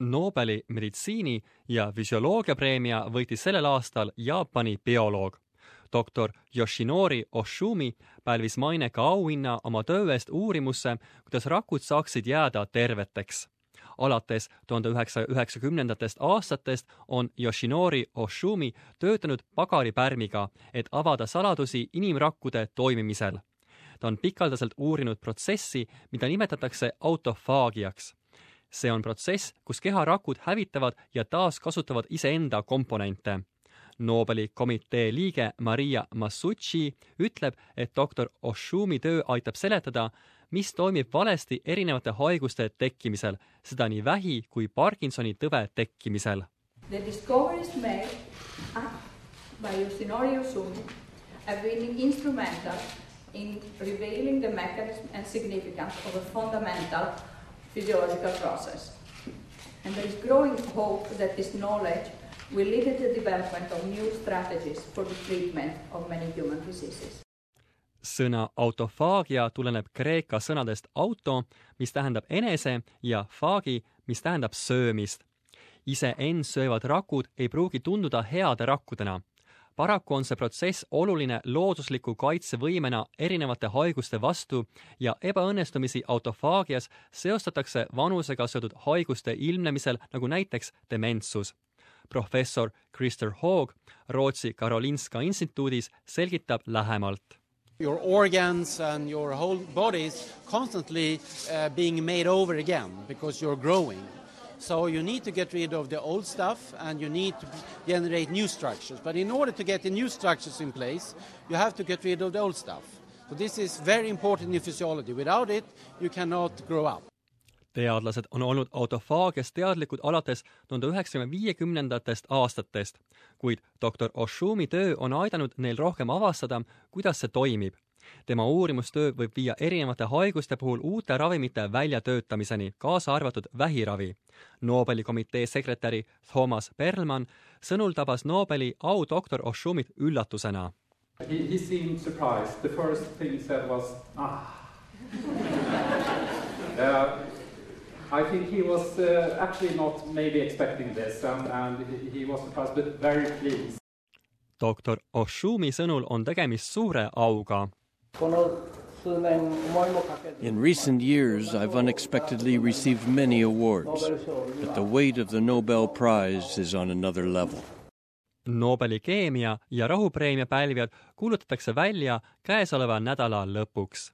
Nobeli meditsiini- ja füsioloogiapreemia võitis sellel aastal Jaapani bioloog. doktor Yoshinori Oshumi pälvis maineka auhinna oma töö eest uurimusse, kuidas rakud saaksid jääda terveteks alates tuhande üheksasaja üheksakümnendatest aastatest on Yoshinori Oshumi töötanud pagaripärmiga, et avada saladusi inimrakkude toimimisel. ta on pikaldaselt uurinud protsessi, mida nimetatakse autofaagiaks. See on protsess, kus keharakud hävitavad ja taaskasutavad iseenda komponente Nobeli komitee liige Maria Masucci ütleb, et doktor Oshumi töö aitab seletada, mis toimib valesti erinevate haiguste tekkimisel, seda nii vähi kui Parkinsoni tõve tekkimisel. The discoveries made by Yoshinori Osumi have been instrumental in revealing the mechanism and significance of a fundamental physiological process. And there is growing hope that this knowledge will lead to the development of new strategies for the treatment of many human diseases. sõna autofaagia tuleneb kreeka sõnadest auto, mis tähendab enese, ja faagi, mis tähendab söömist. iseend söövad rakud ei pruugi tunduda heade rakkudena. Paraku on see protsess oluline loodusliku kaitsevõimena erinevate haiguste vastu ja ebaõnnestumisi autofaagias seostatakse vanusega seotud haiguste ilmnemisel, nagu näiteks dementsus professor Krister Hoog Rootsi Karolinska instituudis selgitab lähemalt your organs and your whole body is constantly uh, being made over again because you're growing. So you need to get rid of the old stuff and you need to generate new structures. But in order to get the new structures in place, you have to get rid of the old stuff. So this is very important in physiology. Without it, you cannot grow up. teadlased on olnud autofaagiast teadlikud alates tuhande üheksasaja viiekümnendatest aastatest, kuid doktor Oshumi töö on aidanud neil rohkem avastada, kuidas see toimib. Tema uurimustöö võib viia erinevate haiguste puhul uute ravimite väljatöötamiseni, kaasa arvatud vähiravi. Nobeli komitee sekretäri Thomas Perlman sõnul tabas Nobeli audoktor Oshumit üllatusena. He, he seemed surprised. The first thing he said was, ah. uh, I think he was uh, actually not maybe expecting this and, and he was surprised but very pleased. doktor Oshumi sõnul on tegemist suure auga. In recent years, I've unexpectedly received many awards, but the weight of the Nobel Prize is on another level. Nobeli keemia- ja rahupreemia pälvijad kuulutatakse välja käesoleva nädala lõpuks